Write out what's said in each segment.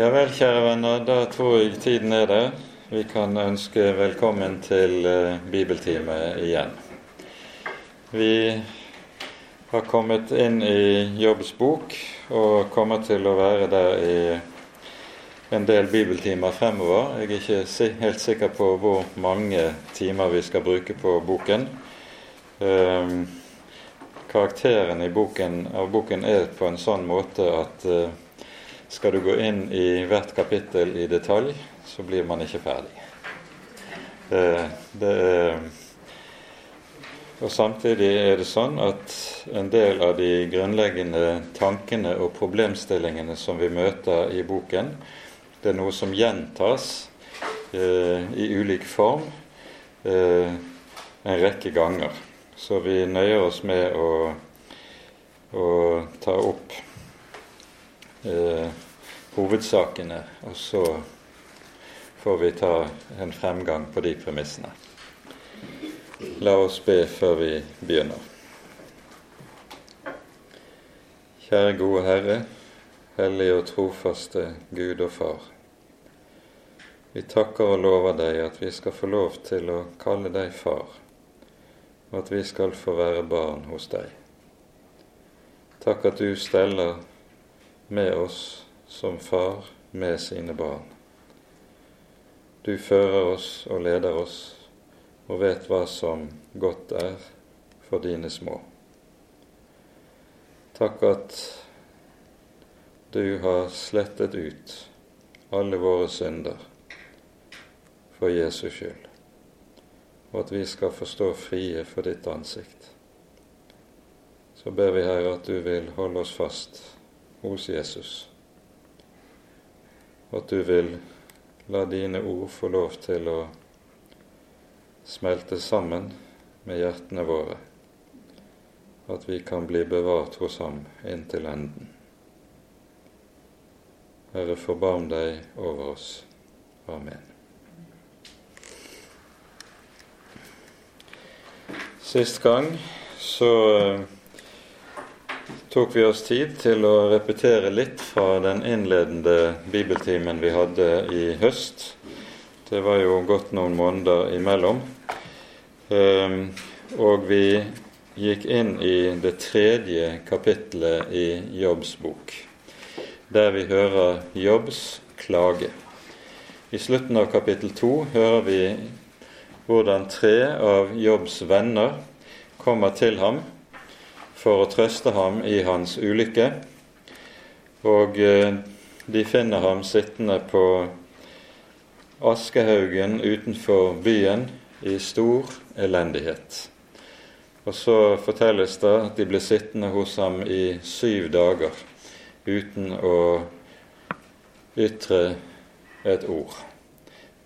Ja vel, kjære venner, da tror jeg tiden er der. Vi kan ønske velkommen til uh, bibeltime igjen. Vi har kommet inn i Jobbs bok og kommer til å være der i en del bibeltimer fremover. Jeg er ikke helt sikker på hvor mange timer vi skal bruke på boken. Uh, karakteren boken, av boken er på en sånn måte at uh, skal du gå inn i hvert kapittel i detalj, så blir man ikke ferdig. Eh, det er, og Samtidig er det sånn at en del av de grunnleggende tankene og problemstillingene som vi møter i boken, det er noe som gjentas eh, i ulik form eh, en rekke ganger. Så vi nøyer oss med å, å ta opp eh, hovedsakene, og så får vi ta en fremgang på de premissene. La oss be før vi begynner. Kjære gode Herre, hellige og trofaste Gud og Far. Vi takker og lover deg at vi skal få lov til å kalle deg far, og at vi skal få være barn hos deg. Takk at du steller med oss som far med sine barn. Du fører oss og leder oss og vet hva som godt er for dine små. Takk at du har slettet ut alle våre synder for Jesus skyld, og at vi skal forstå frie for ditt ansikt. Så ber vi, Herre, at du vil holde oss fast hos Jesus. Og at du vil la dine ord få lov til å smelte sammen med hjertene våre. At vi kan bli bevart hos ham inntil enden. Herre, forbarm deg over oss. Amen. Sist gang så tok vi oss tid til å repetere litt fra den innledende bibeltimen vi hadde i høst. Det var jo gått noen måneder imellom. Ehm, og vi gikk inn i det tredje kapittelet i Jobbs bok, der vi hører Jobbs klage. I slutten av kapittel to hører vi hvordan tre av Jobbs venner kommer til ham for å trøste ham i hans ulykke. Og eh, de finner ham sittende på askehaugen utenfor byen i stor elendighet. Og så fortelles det at de ble sittende hos ham i syv dager uten å ytre et ord.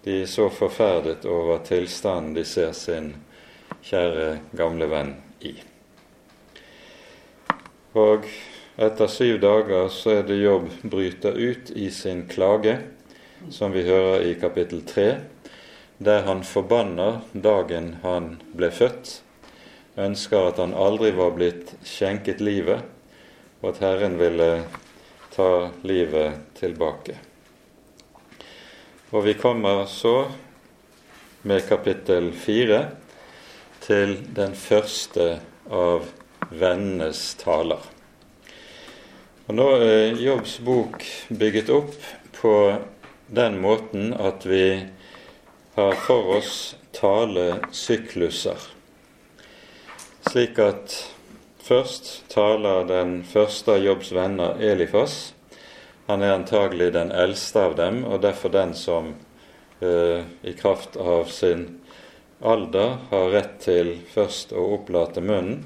De er så forferdet over tilstanden de ser sin kjære, gamle venn i. Og etter syv dager så er det jobb bryter ut i sin klage, som vi hører i kapittel tre, der han forbanner dagen han ble født, ønsker at han aldri var blitt skjenket livet, og at Herren ville ta livet tilbake. Og vi kommer så med kapittel fire til den første av vennenes taler. Og Nå er Jobbs bok bygget opp på den måten at vi har for oss talesykluser. Slik at først taler den første av Jobbs venner, Elifas. Han er antagelig den eldste av dem, og derfor den som eh, i kraft av sin alder har rett til først å opplate munnen.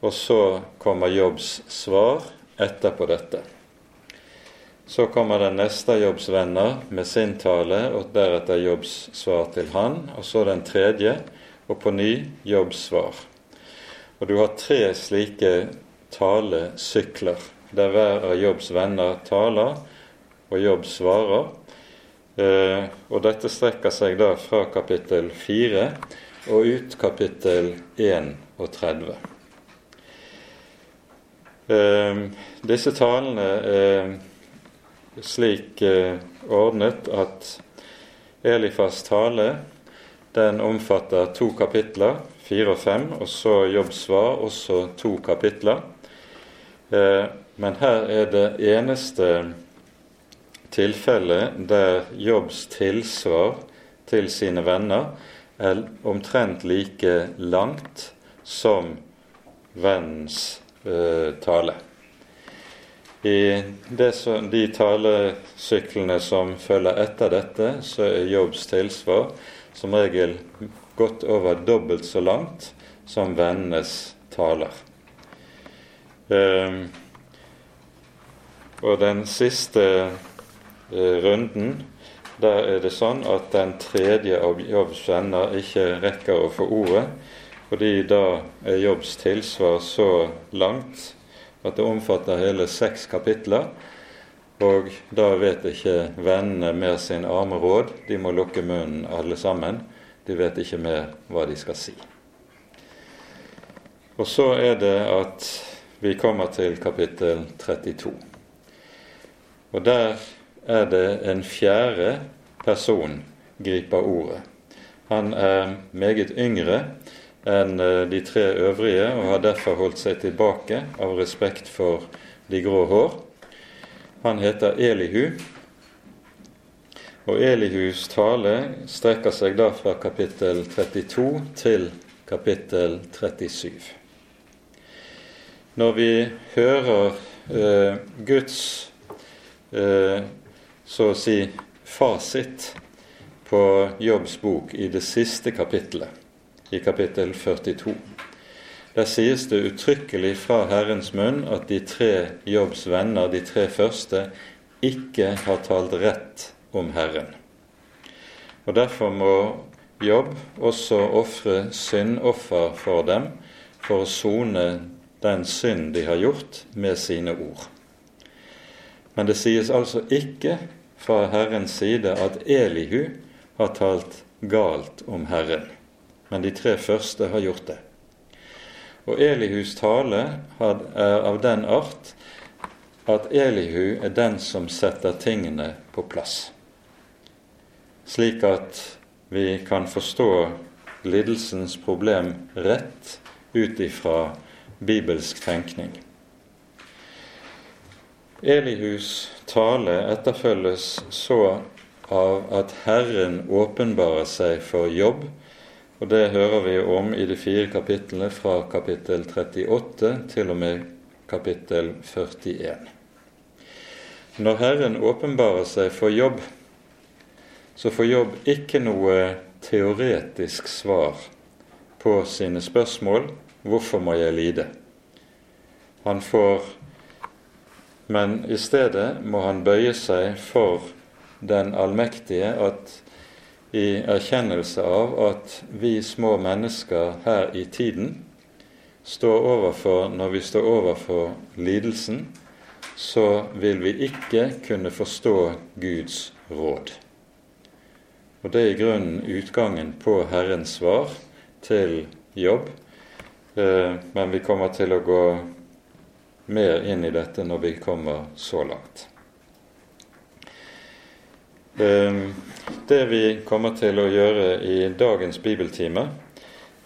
Og så kommer Jobbs svar etterpå dette. Så kommer den neste Jobbs venner med sin tale, og deretter Jobbs svar til han. Og så den tredje, og på ny Jobbs svar. Og du har tre slike talesykler, der hver av Jobbs venner taler, og Jobb svarer. Eh, og dette strekker seg da fra kapittel 4 og ut kapittel 31. Eh, disse talene er slik eh, ordnet at Elifas tale den omfatter to kapitler, fire og fem, og så Jobbs svar, også to kapitler. Eh, men her er det eneste tilfellet der Jobbs tilsvar til sine venner er omtrent like langt som vennens eh, tale. I som, de talesyklene som følger etter dette, så er Jobbs tilsvar som regel godt over dobbelt så langt som vennenes taler. Eh, og den siste eh, runden der er det sånn at den tredje av Jobbs venner ikke rekker å få ordet, fordi da er Jobbs tilsvar så langt at det omfatter hele seks kapitler. Og da vet ikke vennene mer sin arme råd. De må lukke munnen alle sammen. De vet ikke mer hva de skal si. Og så er det at vi kommer til kapittel 32. Og der er det en fjerde person griper ordet. Han er meget yngre enn eh, de tre øvrige og har derfor holdt seg tilbake av respekt for de grå hår. Han heter Elihu, og Elihus tale strekker seg da fra kapittel 32 til kapittel 37. Når vi hører eh, Guds eh, så å si fasit på Jobbs bok i det siste kapittelet, i kapittel 42. Der sies det uttrykkelig fra Herrens munn at de tre Jobbs venner, de tre første, ikke har talt rett om Herren. Og Derfor må Jobb også ofre syndoffer for dem for å sone den synd de har gjort, med sine ord. Men det sies altså ikke fra Herrens side at Elihu har talt galt om Herren, men de tre første har gjort det. Og Elihus tale er av den art at Elihu er den som setter tingene på plass, slik at vi kan forstå lidelsens problem rett ut ifra bibelsk tenkning. Elihus tale etterfølges så av at Herren åpenbarer seg for jobb, og det hører vi om i de fire kapitlene fra kapittel 38 til og med kapittel 41. Når Herren åpenbarer seg for jobb, så får jobb ikke noe teoretisk svar på sine spørsmål 'Hvorfor må jeg lide?' Han får men i stedet må han bøye seg for den allmektige at i erkjennelse av at vi små mennesker her i tiden står overfor Når vi står overfor lidelsen, så vil vi ikke kunne forstå Guds råd. Og det er i grunnen utgangen på Herrens svar til jobb. Eh, men vi kommer til å gå mer inn i dette når vi kommer så langt. Ehm, det vi kommer til å gjøre i dagens bibeltime,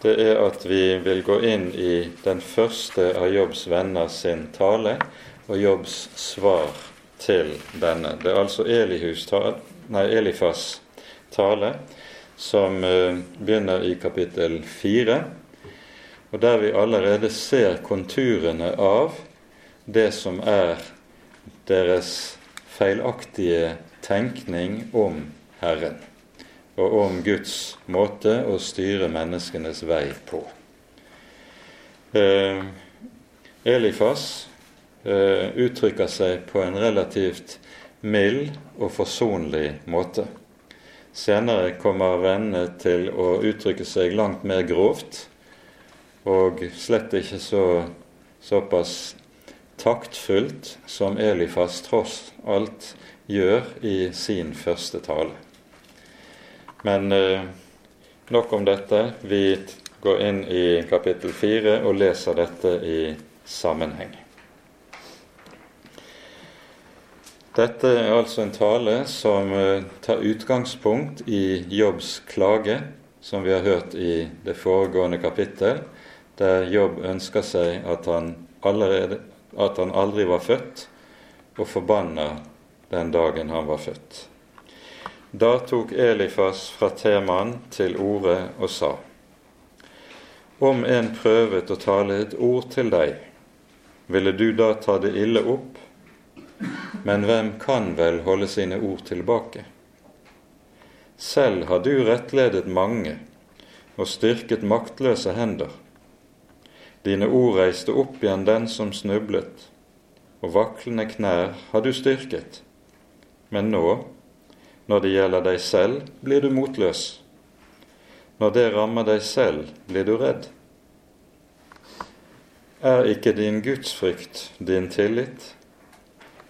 det er at vi vil gå inn i den første av Jobbs venner sin tale og Jobbs svar til denne. Det er altså Elihus, nei, Elifas tale som eh, begynner i kapittel fire, og der vi allerede ser konturene av det som er deres feilaktige tenkning om Herren og om Guds måte å styre menneskenes vei på. Eh, Elifas eh, uttrykker seg på en relativt mild og forsonlig måte. Senere kommer vennene til å uttrykke seg langt mer grovt og slett ikke så såpass taktfullt som Elifas tross alt gjør i sin første tale. Men eh, nok om dette. Vi går inn i kapittel fire og leser dette i sammenheng. Dette er altså en tale som eh, tar utgangspunkt i Jobbs klage, som vi har hørt i det foregående kapittel, der Jobb ønsker seg at han, allerede, at han aldri var født, og forbanner den dagen han var født. Da tok Elifas fra Teman til orde og sa:" Om en prøvet å tale et ord til deg, ville du da ta det ille opp men hvem kan vel holde sine ord tilbake? Selv har du rettledet mange og styrket maktløse hender. Dine ord reiste opp igjen den som snublet, og vaklende knær har du styrket. Men nå, når det gjelder deg selv, blir du motløs. Når det rammer deg selv, blir du redd. Er ikke din gudsfrykt din tillit?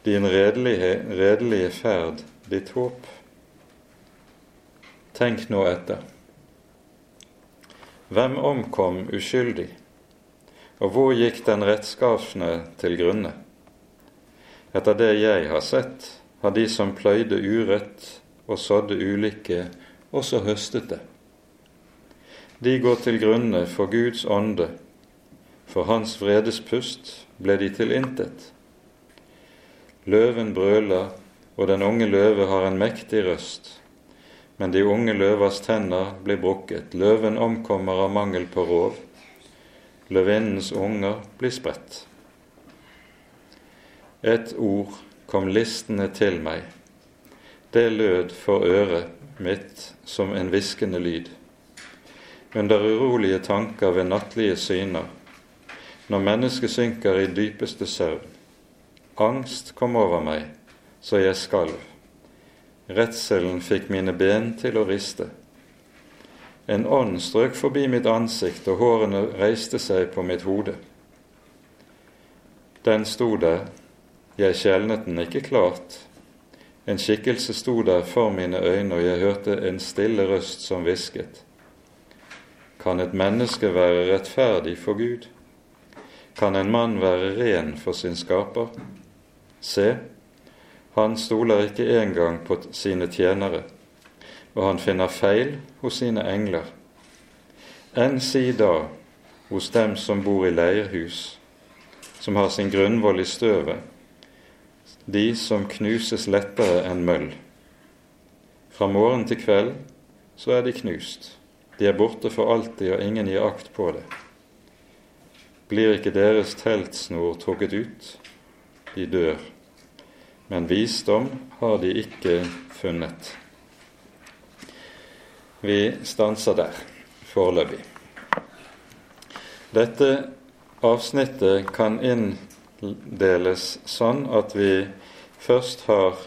din redelige, redelige ferd, ditt håp. Tenk nå etter. Hvem omkom uskyldig, og hvor gikk den rettskafne til grunne? Etter det jeg har sett, har de som pløyde urett og sådde ulykke, også høstet det. De går til grunne for Guds ånde, for Hans vredespust ble de til intet. Løven brøler, og den unge løve har en mektig røst. Men de unge løvers tenner blir brukket, løven omkommer av mangel på rov. Løvinnens unger blir spredt. Et ord kom listene til meg, det lød for øret mitt som en hviskende lyd. Under urolige tanker ved nattlige syner, når mennesket synker i dypeste søvn, Angst kom over meg, så jeg skalv. Redselen fikk mine ben til å riste. En ånd strøk forbi mitt ansikt, og hårene reiste seg på mitt hode. Den sto der, jeg skjelnet den ikke klart. En skikkelse sto der for mine øyne, og jeg hørte en stille røst som hvisket. Kan et menneske være rettferdig for Gud? Kan en mann være ren for sin skaper? Se, han stoler ikke engang på sine tjenere, og han finner feil hos sine engler. Enn si da hos dem som bor i leirhus, som har sin grunnvoll i støvet, de som knuses lettere enn møll. Fra morgen til kveld så er de knust. De er borte for alltid, og ingen gir akt på det. Blir ikke deres teltsnor trukket ut? De dør men visdom har de ikke funnet. Vi stanser der foreløpig. Dette avsnittet kan inndeles sånn at vi først har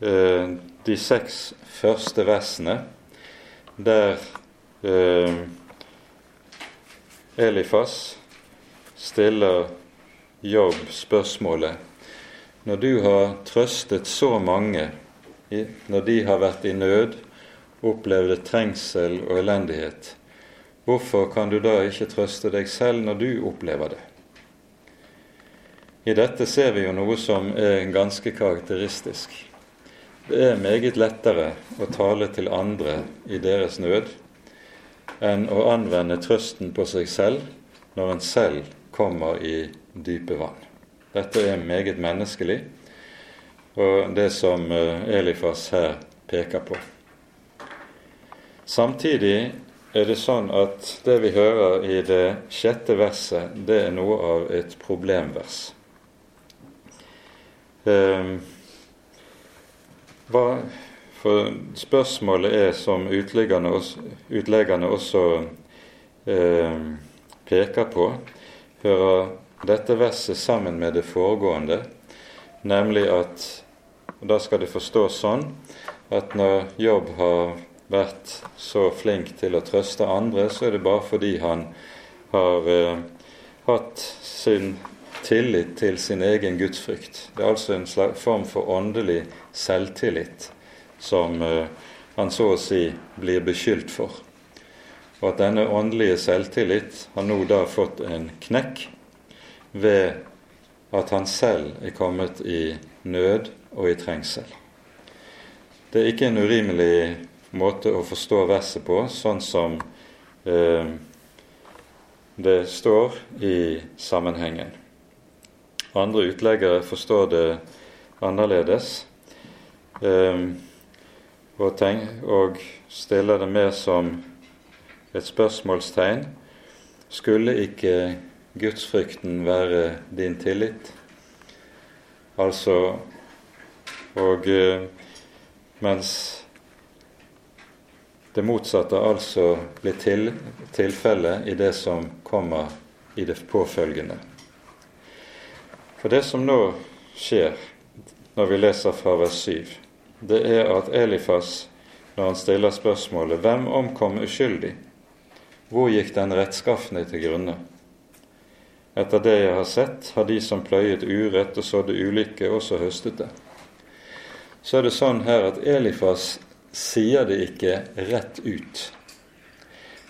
eh, de seks første versene der eh, Elifas stiller Jobb spørsmålet når du har trøstet så mange når de har vært i nød, opplevde trengsel og elendighet, hvorfor kan du da ikke trøste deg selv når du opplever det? I dette ser vi jo noe som er ganske karakteristisk. Det er meget lettere å tale til andre i deres nød enn å anvende trøsten på seg selv når en selv kommer i dype vann. Dette er meget menneskelig, og det som eh, Elifas her peker på. Samtidig er det sånn at det vi hører i det sjette verset, det er noe av et problemvers. Eh, hva, for spørsmålet er, som utleggerne også, utleggerne også eh, peker på, hører dette verset sammen med det foregående, nemlig at og Da skal det forstås sånn at når Jobb har vært så flink til å trøste andre, så er det bare fordi han har eh, hatt sin tillit til sin egen gudsfrykt. Det er altså en form for åndelig selvtillit som eh, han så å si blir beskyldt for. Og at denne åndelige selvtillit har nå da fått en knekk ved at han selv er kommet i nød og i trengsel. Det er ikke en urimelig måte å forstå verset på, sånn som eh, det står i sammenhengen. Andre utleggere forstår det annerledes eh, og, tenk, og stiller det mer som et spørsmålstegn. Skulle ikke gudsfrykten være din tillit? Altså Og eh, mens det motsatte altså blir til, tilfellet i det som kommer i det påfølgende. For det som nå skjer når vi leser fra vers 7, det er at Elifas, når han stiller spørsmålet 'Hvem omkom uskyldig?' Hvor gikk den rettskaffende til grunne? Etter det jeg har sett, har de som pløyet urett og sådde ulykke, også høstet det. Så er det sånn her at Elifas sier det ikke rett ut,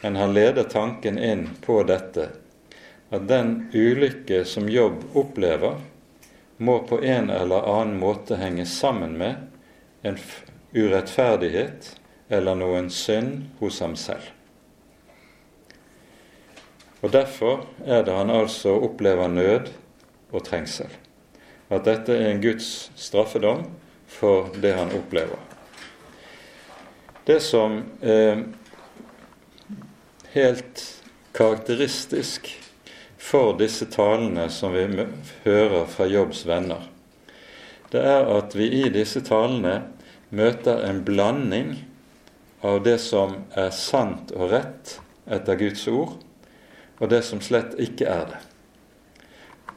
men han leder tanken inn på dette, at den ulykke som Jobb opplever, må på en eller annen måte henge sammen med en urettferdighet eller noen synd hos ham selv. Og Derfor er det han altså opplever nød og trengsel. At dette er en Guds straffedom for det han opplever. Det som er helt karakteristisk for disse talene som vi hører fra Jobbs venner, det er at vi i disse talene møter en blanding av det som er sant og rett etter Guds ord, og det som slett ikke er det.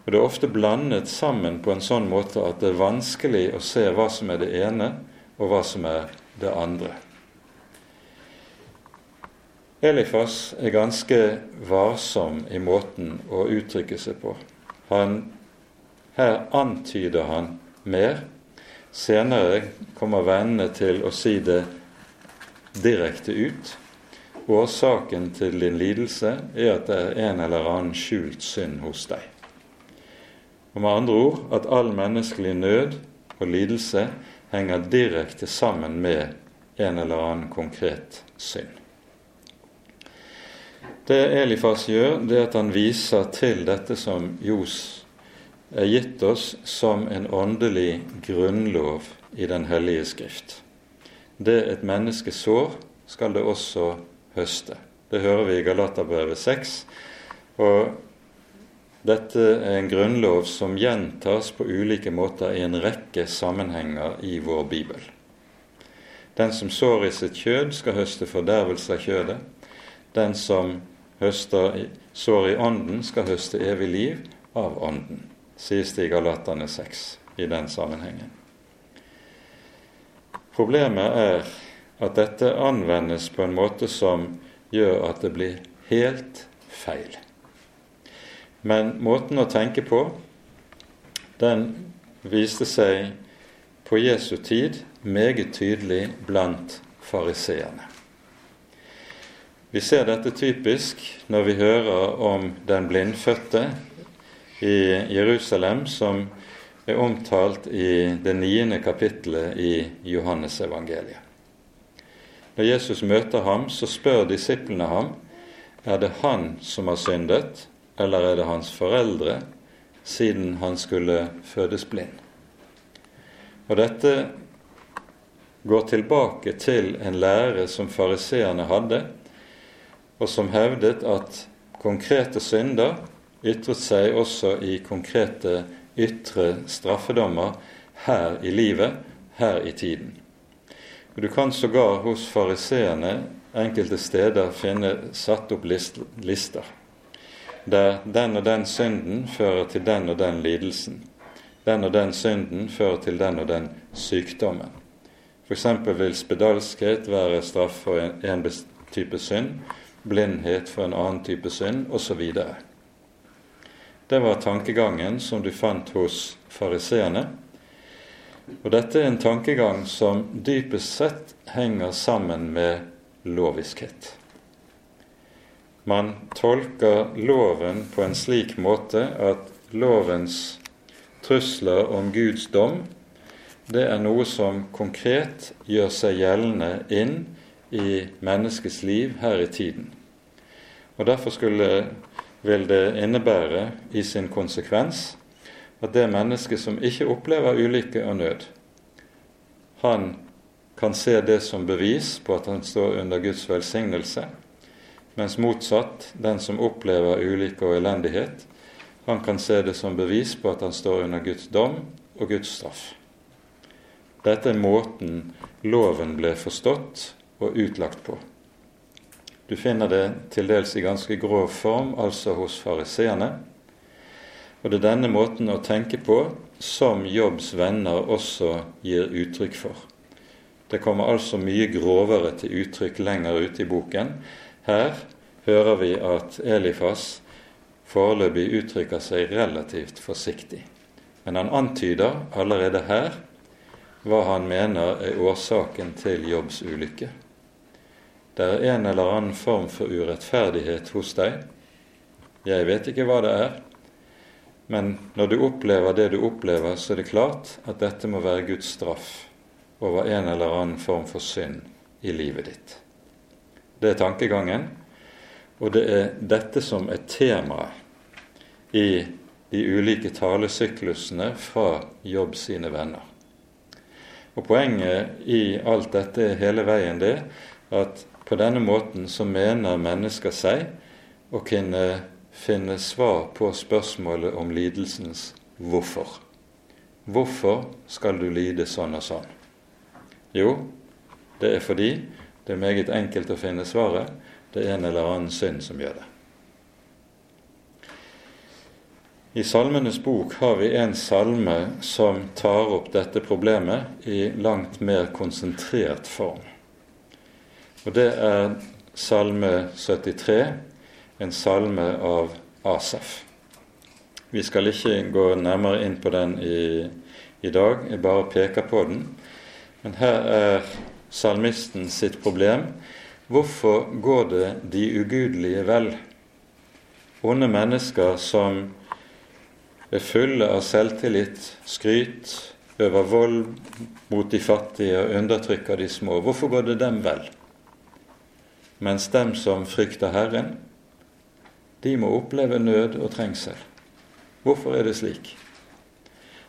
Og Det er ofte blandet sammen på en sånn måte at det er vanskelig å se hva som er det ene, og hva som er det andre. Elifas er ganske varsom i måten å uttrykke seg på. Han, her antyder han mer. Senere kommer vennene til å si det direkte ut. Årsaken til din lidelse er at det er en eller annen skjult synd hos deg. Og med andre ord at all menneskelig nød og lidelse henger direkte sammen med en eller annen konkret synd. Det Elifas gjør, det er at han viser til dette som Jos er gitt oss som en åndelig grunnlov i Den hellige skrift. Det et menneske sår, skal det også høste. Det hører vi i Galaterbrevet 6. Og dette er en grunnlov som gjentas på ulike måter i en rekke sammenhenger i vår bibel. Den som sår i sitt kjød, skal høste fordervelse av kjødet. Den som høster, sår i ånden, skal høste evig liv av ånden, sies det i Galatane 6 i den sammenhengen. Problemet er at dette anvendes på en måte som gjør at det blir helt feil. Men måten å tenke på, den viste seg på Jesu tid meget tydelig blant fariseerne. Vi ser dette typisk når vi hører om den blindfødte i Jerusalem, som er omtalt i det niende kapittelet i Johannesevangeliet. Når Jesus møter ham, så spør disiplene ham er det han som har syndet, eller er det hans foreldre, siden han skulle fødes blind. Og Dette går tilbake til en lære som fariseerne hadde, og som hevdet at konkrete synder ytret seg også i konkrete ytre straffedommer her i livet, her i tiden. Du kan sågar hos fariseerne enkelte steder finne satt opp lister der den og den synden fører til den og den lidelsen. Den og den synden fører til den og den sykdommen. F.eks. vil spedalskhet være straff for en, en type synd, blindhet for en annen type synd, osv. Det var tankegangen som du fant hos fariseerne. Og dette er en tankegang som dypest sett henger sammen med loviskhet. Man tolker loven på en slik måte at lovens trusler om Guds dom det er noe som konkret gjør seg gjeldende inn i menneskets liv her i tiden. Og Derfor skulle, vil det innebære i sin konsekvens at det mennesket som ikke opplever ulykke og nød, han kan se det som bevis på at han står under Guds velsignelse, mens motsatt, den som opplever ulykke og elendighet, han kan se det som bevis på at han står under Guds dom og Guds straff. Dette er måten loven ble forstått og utlagt på. Du finner det til dels i ganske grov form, altså hos fariseerne. Og det er denne måten å tenke på som Jobbs venner også gir uttrykk for. Det kommer altså mye grovere til uttrykk lenger ute i boken. Her hører vi at Elifas foreløpig uttrykker seg relativt forsiktig. Men han antyder allerede her hva han mener er årsaken til Jobbs ulykke. Det er en eller annen form for urettferdighet hos deg. Jeg vet ikke hva det er, men når du opplever det du opplever, så er det klart at dette må være Guds straff over en eller annen form for synd i livet ditt. Det er tankegangen, og det er dette som er temaet i de ulike talesyklusene fra Jobb sine venner. Og Poenget i alt dette er hele veien det at på denne måten så mener mennesker seg å kunne finne svar på spørsmålet om lidelsens hvorfor. Hvorfor skal du lide sånn og sånn? Jo, det er fordi det er meget enkelt å finne svaret. Det er en eller annen synd som gjør det. I Salmenes bok har vi en salme som tar opp dette problemet i langt mer konsentrert form. Og det er Salme 73, en salme av Asaf. Vi skal ikke gå nærmere inn på den i, i dag, jeg bare peker på den. Men her er salmisten sitt problem. Hvorfor går det de ugudelige vel? Onde mennesker som er fulle av selvtillit, skryt, øver vold mot de fattige og undertrykker de små. Hvorfor går det dem vel? Mens dem som frykter Herren, de må oppleve nød og trengsel. Hvorfor er det slik?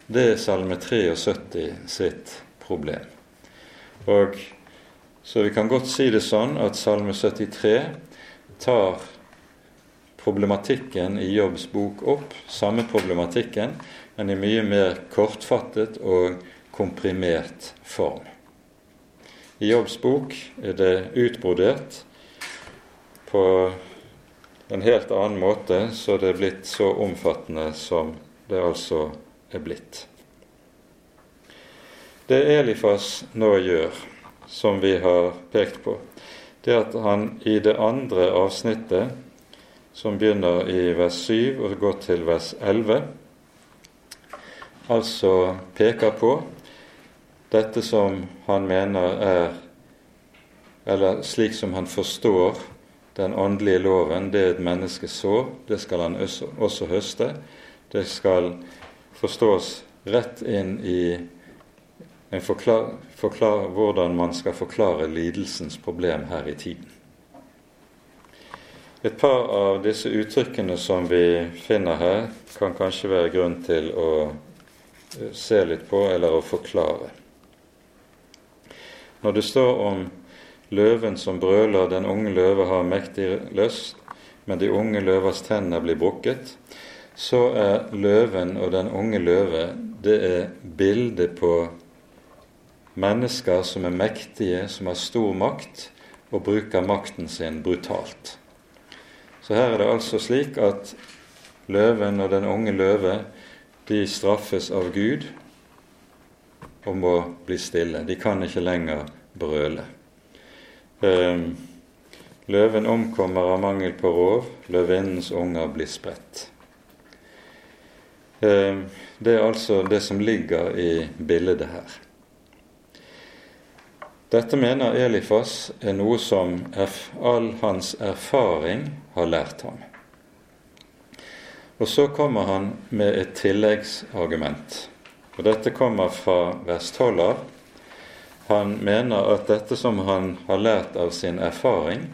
Det er Salme 73 sitt problem. Og Så vi kan godt si det sånn at Salme 73 tar problematikken i Jobbs bok opp, samme problematikken, men i mye mer kortfattet og komprimert form. I Jobbs bok er det utbrodert på en helt annen måte, så det er blitt så omfattende som det altså er blitt. Det Elifas nå gjør, som vi har pekt på, det at han i det andre avsnittet, som begynner i vers 7 og går til vers 11, altså peker på dette som han mener er Eller slik som han forstår den åndelige loven, det et menneske sår, det skal han også høste. Det skal forstås rett inn i forklar, forklar, hvordan man skal forklare lidelsens problem her i tiden. Et par av disse uttrykkene som vi finner her, kan kanskje være grunn til å eh, se litt på eller å forklare. Når det står om Løven som brøler, den unge løve har mektig lyst, men de unge løvers tenner blir brukket. Så er løven og den unge løve det er bildet på mennesker som er mektige, som har stor makt, og bruker makten sin brutalt. Så her er det altså slik at løven og den unge løve de straffes av Gud og må bli stille. De kan ikke lenger brøle. Ehm, løven omkommer av mangel på rov, løvinnens unger blir spredt. Ehm, det er altså det som ligger i bildet her. Dette mener Elifas er noe som all hans erfaring har lært ham. Og så kommer han med et tilleggsargument. Og dette kommer fra vers 12 av. Han mener at dette som han har lært av sin erfaring,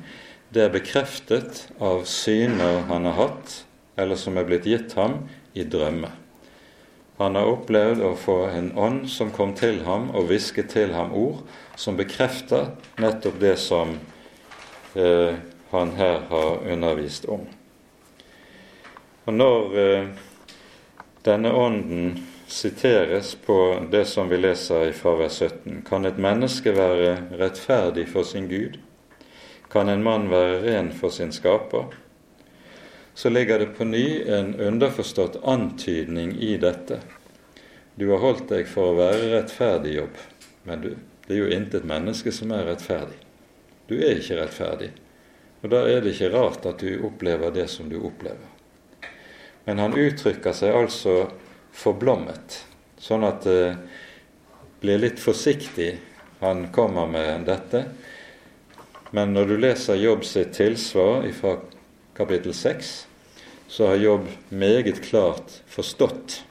det er bekreftet av syner han har hatt, eller som er blitt gitt ham i drømme. Han har opplevd å få en ånd som kom til ham og hvisket til ham ord som bekrefter nettopp det som eh, han her har undervist om. Og når eh, denne ånden siteres på det som vi leser fra vers 17, kan et menneske være rettferdig for sin Gud? Kan en mann være ren for sin skaper? Så ligger det på ny en underforstått antydning i dette. Du har holdt deg for å være rettferdig jobb, men du, det er jo intet menneske som er rettferdig. Du er ikke rettferdig. Og da er det ikke rart at du opplever det som du opplever. Men han uttrykker seg altså forblommet, sånn at det blir litt forsiktig han kommer med dette. Men når du leser Jobb sitt tilsvar fra kapittel 6, så har Jobb meget klart forstått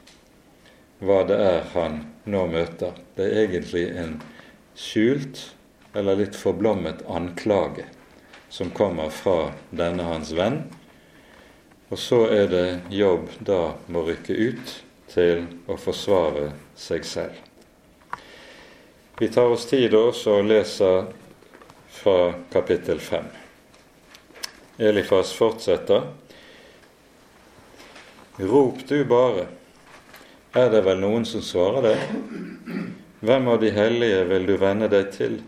hva det er han nå møter. Det er egentlig en skjult eller litt forblommet anklage som kommer fra denne hans venn. Og så er det jobb da må rykke ut til å forsvare seg selv. Vi tar oss tid også og leser fra kapittel 5. Elifas fortsetter. Rop du bare, er det vel noen som svarer deg? Hvem av de hellige vil du vende deg til?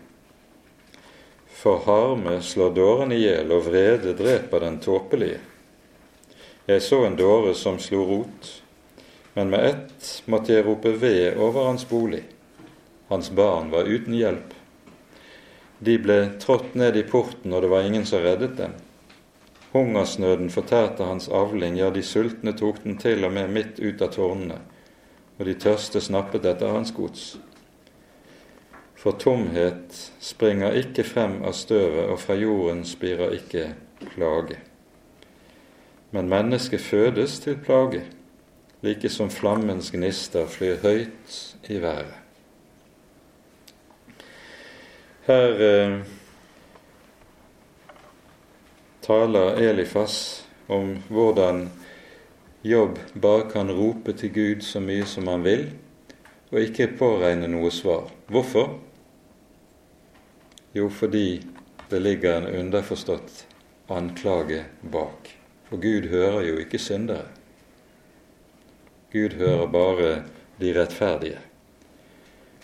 For harme slår dåren i hjel, og vrede dreper den tåpelige. Jeg så en dåre som slo rot, men med ett måtte jeg rope ved over hans bolig. Hans barn var uten hjelp. De ble trådt ned i porten, og det var ingen som reddet dem. Hungersnøden fortærte hans avling, ja, de sultne tok den til og med midt ut av tårnene, og de tørste snappet etter hans gods. For tomhet springer ikke frem av støvet, og fra jorden spirer ikke plage. Men mennesket fødes til plage, like som flammens gnister flyr høyt i været. Her eh, taler Elifas om hvordan Jobb bare kan rope til Gud så mye som han vil, og ikke påregne noe svar. Hvorfor? Jo, fordi det ligger en underforstått anklage bak. For Gud hører jo ikke syndere. Gud hører bare de rettferdige.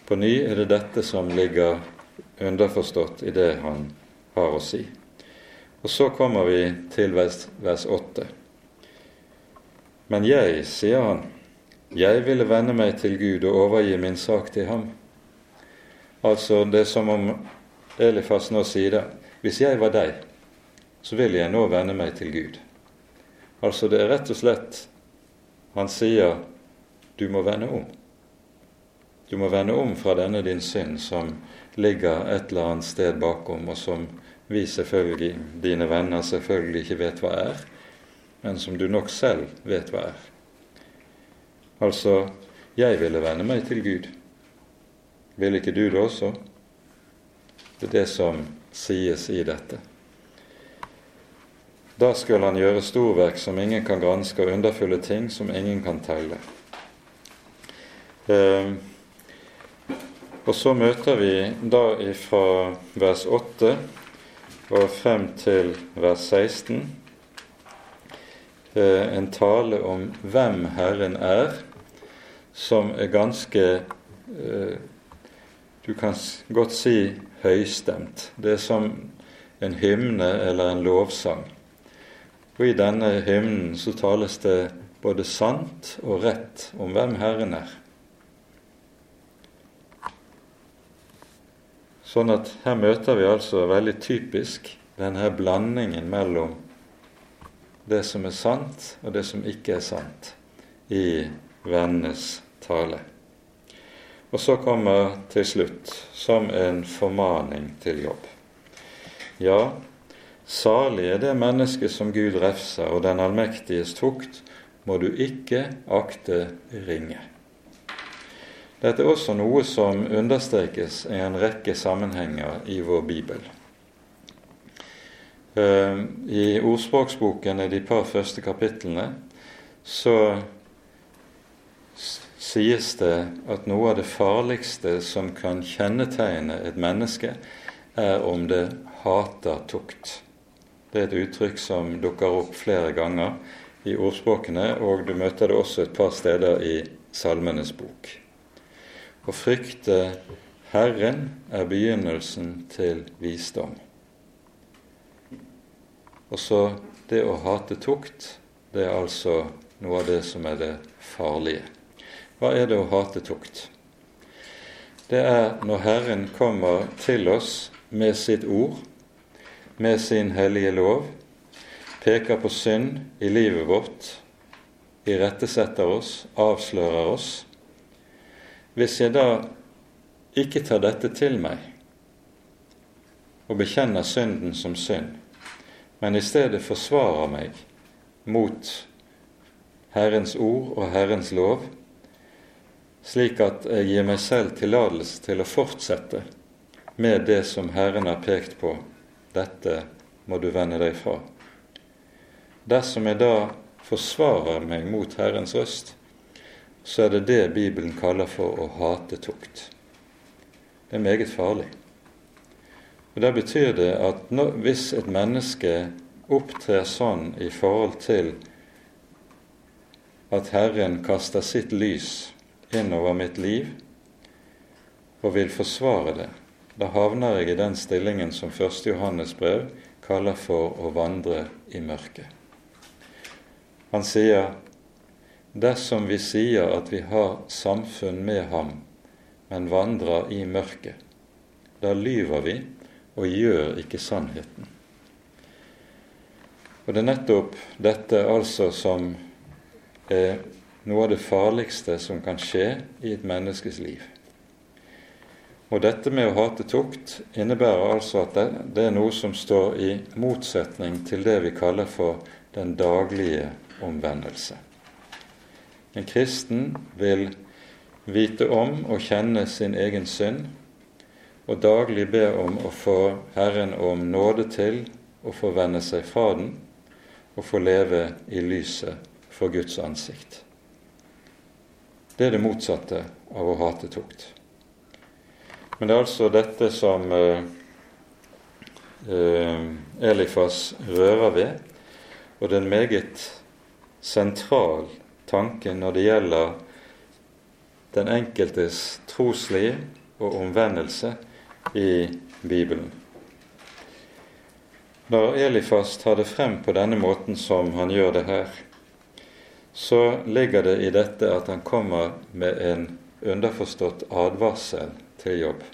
På ny er det dette som ligger underforstått i det han har å si. Og så kommer vi til vers, vers 8. Men jeg, sier han, jeg ville vende meg til Gud og overgi min sak til ham. Altså, det er som om Elifas nå sier det. Hvis jeg var deg, så vil jeg nå vende meg til Gud. Altså det er rett og slett Han sier du må vende om. Du må vende om fra denne din synd som ligger et eller annet sted bakom, og som vi selvfølgelig, dine venner, selvfølgelig ikke vet hva er, men som du nok selv vet hva er. Altså, jeg ville vende meg til Gud. Vil ikke du det også? Det er det som sies i dette. Da skulle han gjøre storverk som ingen kan granske, og underfulle ting som ingen kan telle. Eh, og så møter vi da fra vers 8 og frem til vers 16 eh, en tale om hvem Herren er, som er ganske eh, Du kan godt si høystemt. Det er som en hymne eller en lovsang. Og i denne hymnen så tales det både sant og rett om hvem Herren er. Sånn at her møter vi altså veldig typisk denne blandingen mellom det som er sant, og det som ikke er sant, i vennenes tale. Og så kommer til slutt som en formaning til jobb. Ja, salig er det mennesket som Gud refser, og den allmektiges tukt må du ikke akte ringe. Dette er også noe som understrekes i en rekke sammenhenger i vår bibel. Eh, I ordspråksboken i de par første kapitlene så sies det at noe av det farligste som kan kjennetegne et menneske, er om det hater tukt. Det er et uttrykk som dukker opp flere ganger i ordspråkene, og du møter det også et par steder i Salmenes bok. Å frykte Herren er begynnelsen til visdom. Og så det å hate tukt, det er altså noe av det som er det farlige. Hva er det å hate tukt? Det er når Herren kommer til oss med sitt ord, med sin hellige lov, peker på synd i livet vårt, irettesetter oss, avslører oss. Hvis jeg da ikke tar dette til meg og bekjenner synden som synd, men i stedet forsvarer meg mot Herrens ord og Herrens lov, slik at jeg gir meg selv tillatelse til å fortsette med det som Herren har pekt på. Dette må du vende deg fra. Dersom jeg da forsvarer meg mot Herrens røst, så er det det Bibelen kaller for å hate tukt. Det er meget farlig. Og da betyr det at når, hvis et menneske opptrer sånn i forhold til at Herren kaster sitt lys innover mitt liv og vil forsvare det, da havner jeg i den stillingen som 1. Johannes brev kaller for å vandre i mørket. Han sier dersom vi sier at vi har samfunn med ham, men vandrer i mørket, da lyver vi og gjør ikke sannheten. Og det er nettopp dette altså som er noe av det farligste som kan skje i et menneskes liv. Og dette med å hate tukt innebærer altså at det, det, er noe som står i motsetning til det vi kaller for den daglige omvendelse. En kristen vil vite om og kjenne sin egen synd, og daglig be om å få Herren om nåde til å få vende seg fra den og få leve i lyset for Guds ansikt. Det er det motsatte av å hate tukt. Men det er altså dette som eh, eh, Elifas rører ved, og det er en meget sentral tanke når det gjelder den enkeltes trosliv og omvendelse i Bibelen. Når Elifas tar det frem på denne måten som han gjør det her, så ligger det i dette at han kommer med en underforstått advarsel til jobb.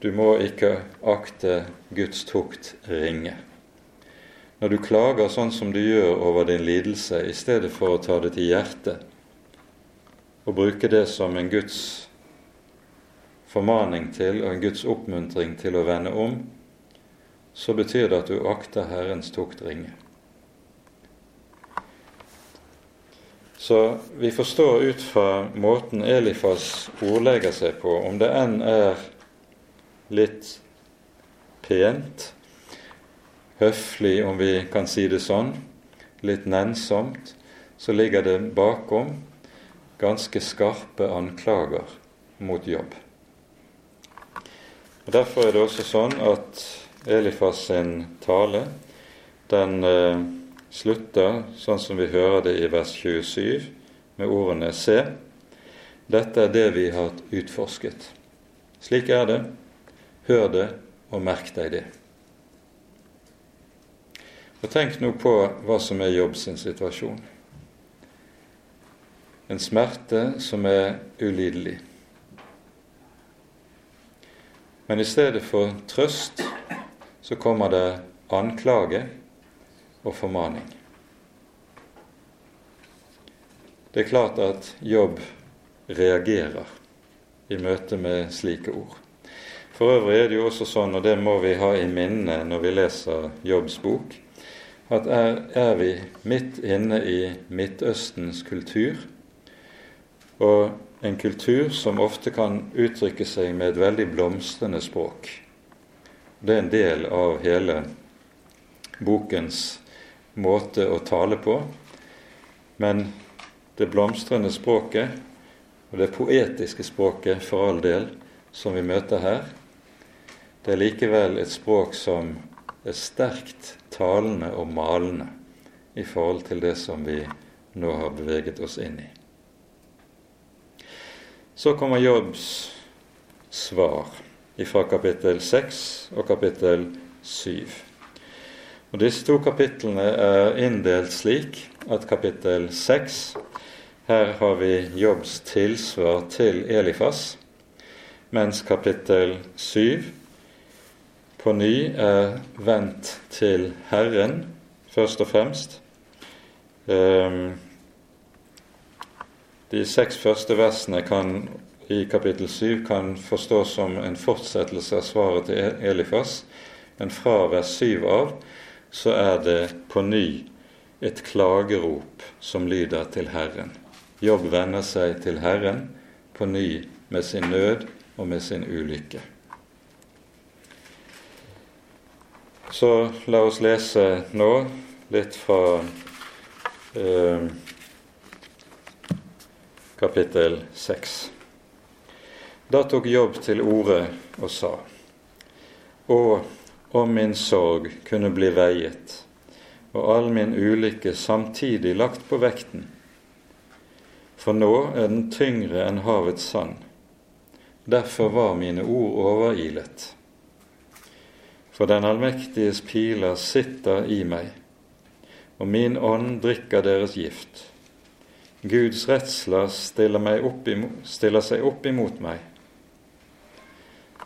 Du må ikke akte Guds tukt ringe. Når du klager sånn som du gjør over din lidelse, i stedet for å ta det til hjertet og bruke det som en Guds formaning til og en Guds oppmuntring til å vende om, så betyr det at du akter Herrens tukt ringe. Så vi forstår ut fra måten Elifas ordlegger seg på, om det enn er litt pent, høflig, om vi kan si det sånn, litt nennsomt, så ligger det bakom ganske skarpe anklager mot jobb. Og Derfor er det også sånn at Elifas sin tale den eh, slutter, sånn som vi hører det i vers 27, med ordene Se, dette er det vi har utforsket. Slik er det. Hør det, og merk deg det. Og Tenk nå på hva som er Jobb sin situasjon. En smerte som er ulidelig. Men i stedet for trøst så kommer det anklage og formaning. Det er klart at jobb reagerer i møte med slike ord. For øvrig er det jo også sånn, og det må vi ha i minne når vi leser Jobbs bok, at er, er vi midt inne i Midtøstens kultur, og en kultur som ofte kan uttrykke seg med et veldig blomstrende språk. Det er en del av hele bokens måte å tale på. Men det blomstrende språket, og det poetiske språket for all del, som vi møter her, det er likevel et språk som er sterkt talende og malende i forhold til det som vi nå har beveget oss inn i. Så kommer Jobbs svar fra kapittel 6 og kapittel 7. Og Disse to kapitlene er inndelt slik at kapittel 6 her har vi Jobbs tilsvar til Elifas, mens kapittel 7 på ny er vendt til Herren, først og fremst. Ehm, de seks første versene kan, i kapittel 7 kan forstås som en fortsettelse av svaret til Elifas, men fra vers 7 av så er det på ny et klagerop som lyder til Herren. Jobb vender seg til Herren på ny med sin nød og med sin ulykke. Så la oss lese nå litt fra eh, kapittel 6. Da tok Jobb til orde og sa:" Å, om min sorg kunne bli veiet, og all min ulykke samtidig lagt på vekten. For nå er den tyngre enn havets sand. Derfor var mine ord overilet. For den allmektiges piler sitter i meg, og min ånd drikker deres gift. Guds redsler stiller, stiller seg opp imot meg.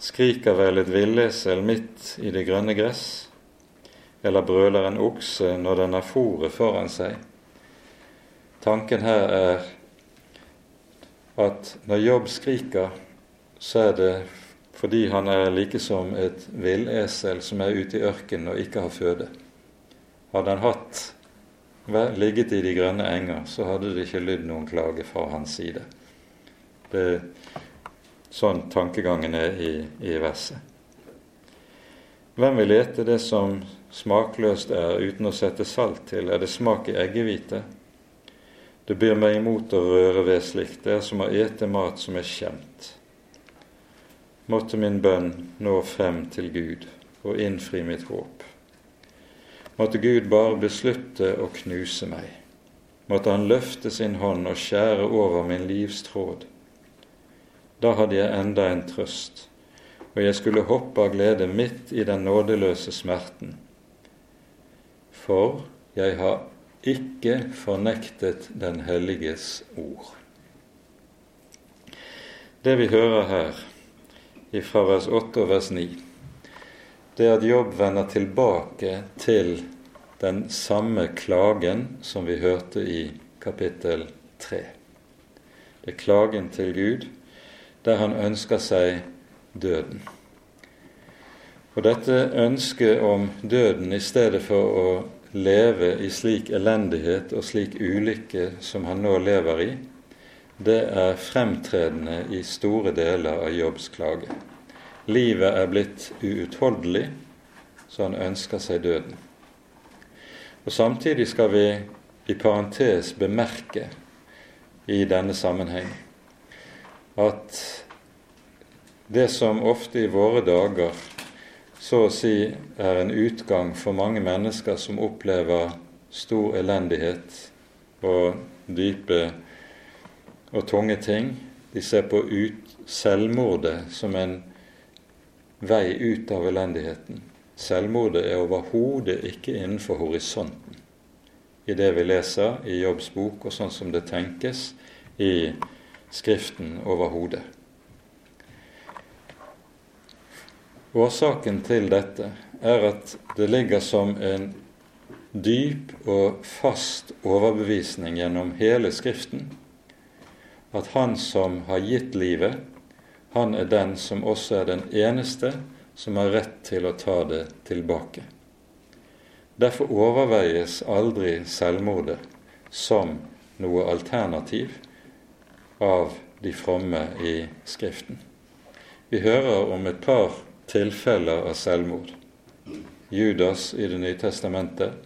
Skriker vel et villesel midt i det grønne gress, eller brøler en okse når den har fòret foran seg? Tanken her er at når Jobb skriker, så er det fordi han er like som et villesel som er ute i ørkenen og ikke har føde. Hadde han hatt ligget i de grønne enger, så hadde det ikke lydd noen klage fra hans side. Det sånn tankegangen er i, i verset. Hvem vil ete det som smakløst er uten å sette salt til? Er det smak i eggehvite? Det byr meg imot å røre ved slikt. Det er som å ete mat som er skjemt måtte min bønn nå frem til Gud og innfri mitt håp. Måtte Gud bare beslutte å knuse meg. Måtte Han løfte sin hånd og skjære over min livs tråd. Da hadde jeg enda en trøst, og jeg skulle hoppe av glede midt i den nådeløse smerten. For jeg har ikke fornektet Den helliges ord. Det vi hører her, fra vers 8 og vers 9, det er at Jobb vender tilbake til den samme klagen som vi hørte i kapittel 3. Det er klagen til Gud der han ønsker seg døden. Og dette ønsket om døden i stedet for å leve i slik elendighet og slik ulykke som han nå lever i, det er fremtredende i store deler av Jobbs klage. Livet er blitt uutholdelig, så han ønsker seg døden. Og Samtidig skal vi i parentes bemerke i denne sammenheng at det som ofte i våre dager så å si er en utgang for mange mennesker som opplever stor elendighet og dype og tunge ting. De ser på ut selvmordet som en vei ut av elendigheten. Selvmordet er overhodet ikke innenfor horisonten i det vi leser i Jobbs bok, og sånn som det tenkes i Skriften overhodet. Årsaken til dette er at det ligger som en dyp og fast overbevisning gjennom hele Skriften at Han som har gitt livet, han er den som også er den eneste som har rett til å ta det tilbake. Derfor overveies aldri selvmordet som noe alternativ av de fromme i Skriften. Vi hører om et par tilfeller av selvmord. Judas i Det nye testamentet,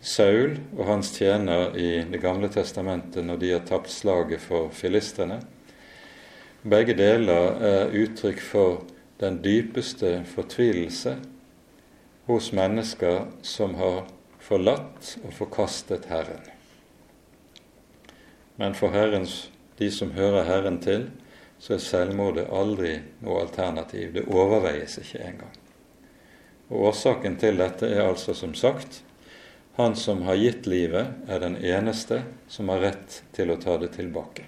Saul og hans tjener i Det gamle testamentet når de har tapt slaget for filistrene. Begge deler er uttrykk for den dypeste fortvilelse hos mennesker som har forlatt og forkastet Herren. Men for Herrens, de som hører Herren til, så er selvmordet aldri noe alternativ. Det overveies ikke engang. Og Årsaken til dette er altså som sagt han som har gitt livet, er den eneste som har rett til å ta det tilbake.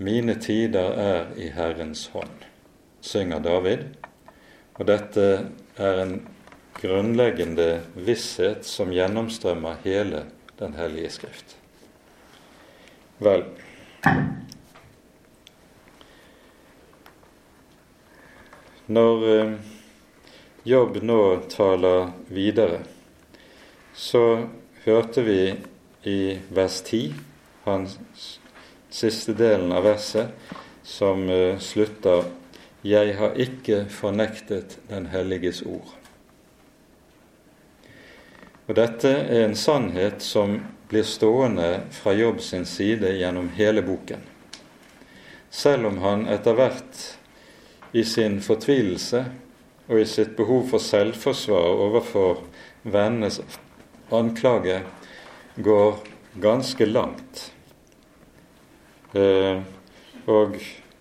Mine tider er i Herrens hånd, synger David, og dette er en grunnleggende visshet som gjennomstrømmer hele Den hellige skrift. Vel, når eh, Jobb nå taler videre, så hørte vi i vers 10, hans siste delen av verset, som uh, slutter 'Jeg har ikke fornektet Den helliges ord'. Og Dette er en sannhet som blir stående fra Jobb sin side gjennom hele boken. Selv om han etter hvert i sin fortvilelse og i sitt behov for selvforsvar overfor vennenes anklage går ganske langt. Eh, og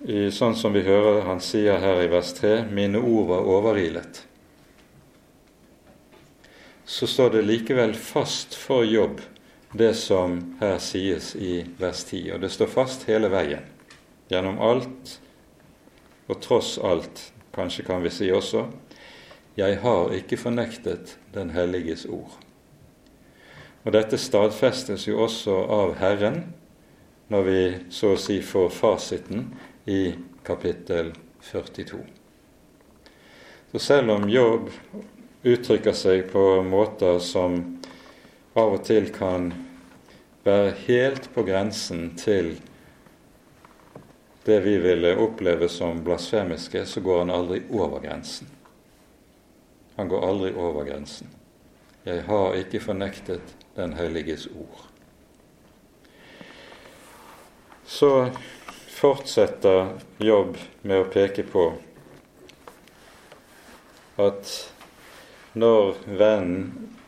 i, sånn som vi hører han sier her i vers 3 mine ord var overilet. Så står det likevel fast for jobb det som her sies i vers 10. Og det står fast hele veien. Gjennom alt og tross alt kanskje kan vi si også, jeg har ikke fornektet Den helliges ord. Og dette stadfestes jo også av Herren når vi så å si får fasiten i kapittel 42. Så selv om Jobb uttrykker seg på måter som av og til kan være helt på grensen til det vi ville oppleve som blasfemiske, så går han aldri over grensen. Han går aldri over grensen. Jeg har ikke fornektet Den helliges ord. Så fortsetter Jobb med å peke på at når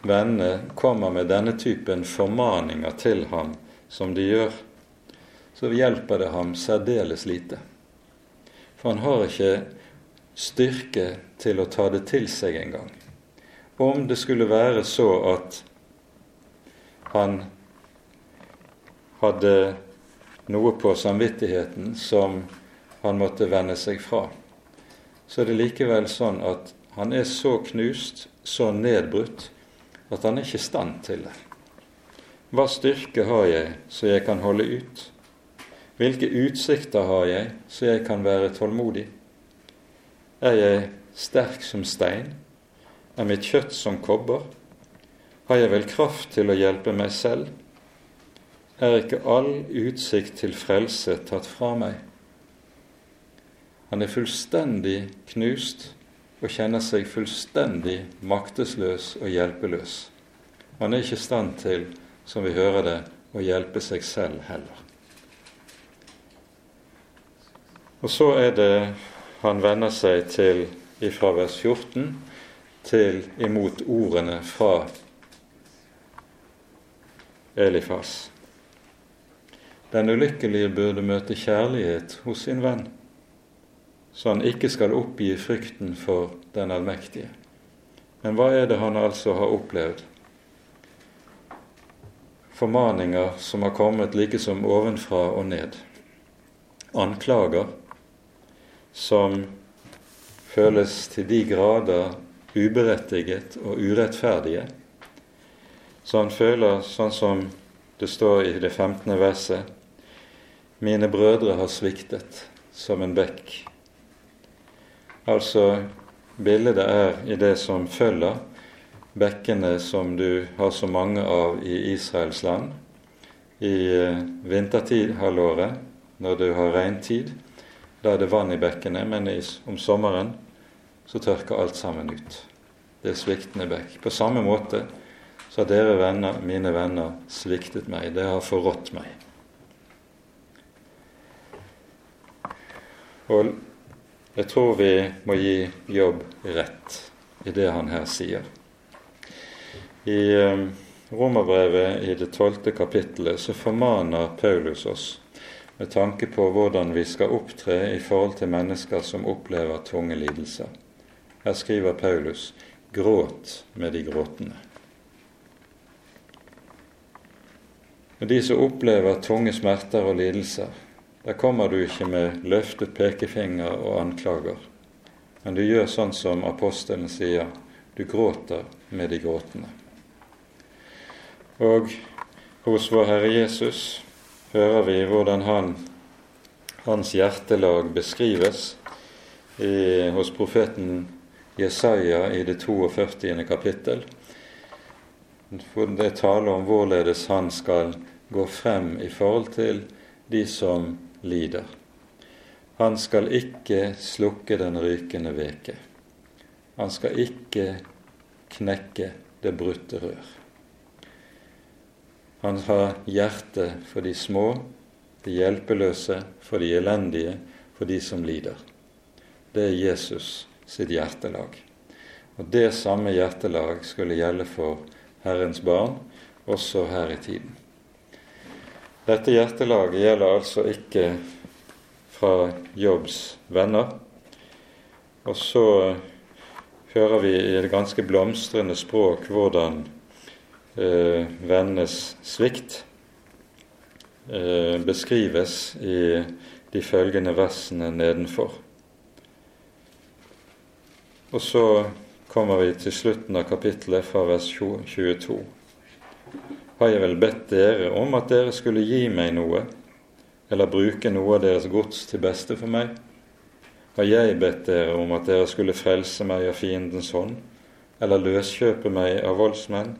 vennene kommer med denne typen formaninger til ham som de gjør, så hjelper det ham særdeles lite. For han har ikke styrke til å ta det til seg engang. Om det skulle være så at han hadde noe på samvittigheten som han måtte vende seg fra, så er det likevel sånn at han er så knust, så nedbrutt, at han er ikke i stand til det. Hva styrke har jeg så jeg kan holde ut? Hvilke utsikter har jeg så jeg kan være tålmodig? Er jeg sterk som stein? Er mitt kjøtt som kobber? Har jeg vel kraft til å hjelpe meg selv? Er ikke all utsikt til frelse tatt fra meg? Han er fullstendig knust og kjenner seg fullstendig maktesløs og hjelpeløs. Han er ikke i stand til, som vi hører det, å hjelpe seg selv heller. Og så er det han vender seg til ifra vers 14 til imot ordene fra Elifas. Den ulykkelige burde møte kjærlighet hos sin venn, så han ikke skal oppgi frykten for den allmektige. Men hva er det han altså har opplevd? Formaninger som har kommet like som ovenfra og ned. Anklager som føles til de grader uberettiget og urettferdige. Så han føler, sånn som det står i det 15. verset, mine brødre har sviktet som en bekk. Altså bildet er i det som følger bekkene som du har så mange av i Israels land. I eh, vintertidhalvåret, når du har regntid, da er det vann i bekkene, men om sommeren så tørker alt sammen ut. Det er sviktende bekk. På samme måte så har dere venner, mine venner, sviktet meg. Det har forrådt meg. Og jeg tror vi må gi Jobb rett i det han her sier. I um, Romerbrevet i det tolvte kapittelet så formaner Paulus oss med tanke på hvordan vi skal opptre i forhold til mennesker som opplever tunge lidelser. Her skriver Paulus 'gråt med de gråtende'. Og De som opplever tunge smerter og lidelser, der kommer du ikke med løftet pekefinger og anklager, men du gjør sånn som apostelen sier, du gråter med de gråtende. Og hos vår Herre Jesus hører vi hvordan han, hans hjertelag beskrives i, hos profeten Jesaja i det 42. kapittel. Det taler om hvorledes han skal gå frem i forhold til de som lider. Han skal ikke slukke den rykende veke. Han skal ikke knekke det brutte rør. Han har hjerte for de små, de hjelpeløse, for de elendige, for de som lider. Det er Jesus sitt hjertelag. Og det samme hjertelag skulle gjelde for Herrens barn også her i tiden. Dette hjertelaget gjelder altså ikke fra Jobbs venner. Og så hører vi i et ganske blomstrende språk hvordan eh, vennenes svikt eh, beskrives i de følgende versene nedenfor. Og så kommer vi til slutten av kapittelet fra vers 22 har jeg vel bedt dere om at dere skulle gi meg noe, eller bruke noe av deres gods til beste for meg? Har jeg bedt dere om at dere skulle frelse meg av fiendens hånd, eller løskjøpe meg av voldsmenn?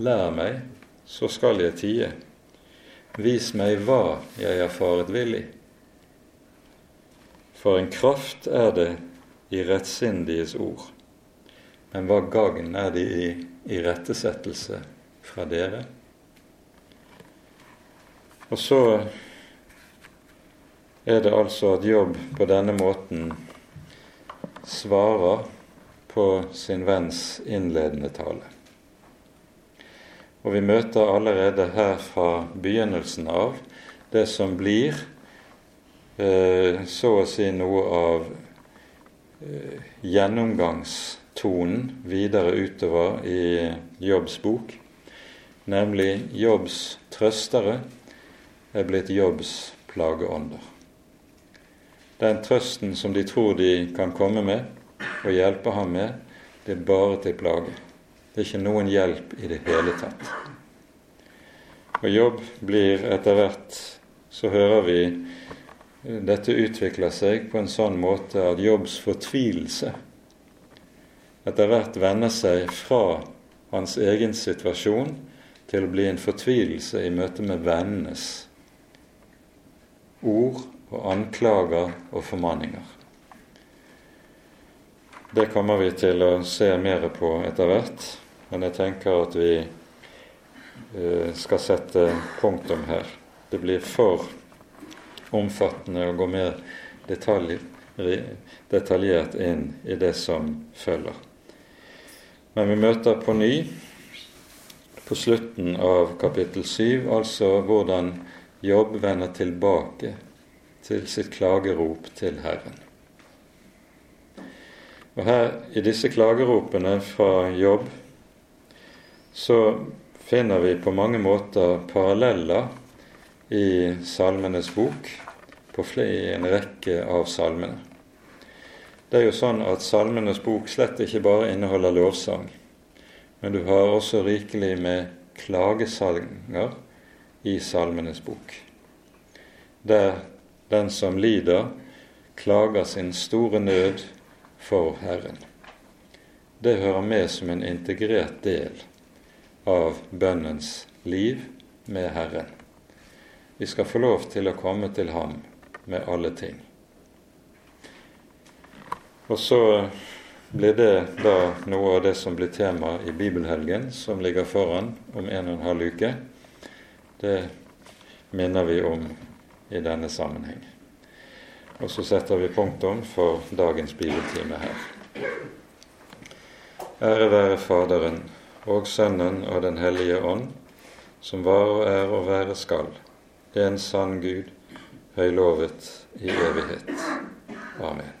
Lær meg, så skal jeg tie. Vis meg hva jeg har faret vill i. For en kraft er det i rettsindiges ord, men hva gagn er det i irettesettelse fra dere. Og så er det altså at Jobb på denne måten svarer på sin venns innledende tale. Og vi møter allerede her fra begynnelsen av det som blir eh, så å si noe av eh, gjennomgangstonen videre utover i Jobbs bok nemlig Jobbs trøstere, er blitt Jobbs plageånder. Den trøsten som de tror de kan komme med og hjelpe ham med, det er bare til plage. Det er ikke noen hjelp i det hele tatt. Og jobb blir etter hvert, så hører vi dette utvikler seg på en sånn måte at Jobbs fortvilelse etter hvert vender seg fra hans egen situasjon til å bli en fortvilelse i møte med vennenes ord og anklager og formanninger. Det kommer vi til å se mer på etter hvert, men jeg tenker at vi eh, skal sette punktum her. Det blir for omfattende å gå mer detalj, detaljert inn i det som følger. Men vi møter på ny på slutten av kapittel 7, altså hvordan Jobb vender tilbake til sitt klagerop til Herren. Og her I disse klageropene fra Jobb så finner vi på mange måter paralleller i Salmenes bok på flere, en rekke av salmene. Det er jo sånn at Salmenes bok slett ikke bare inneholder lovsang, men du har også rikelig med klagesanger i Salmenes bok, der den som lider, klager sin store nød for Herren. Det hører med som en integrert del av bønnens liv med Herren. Vi skal få lov til å komme til Ham med alle ting. Og så blir det da noe av det som blir tema i bibelhelgen, som ligger foran om en og en halv uke. Det minner vi om i denne sammenheng. Og så setter vi punktum for dagens bibeltime her. Ære være Faderen og Sønnen og Den hellige ånd, som var og er og være skal, en sann Gud, høylovet i evighet. Amen.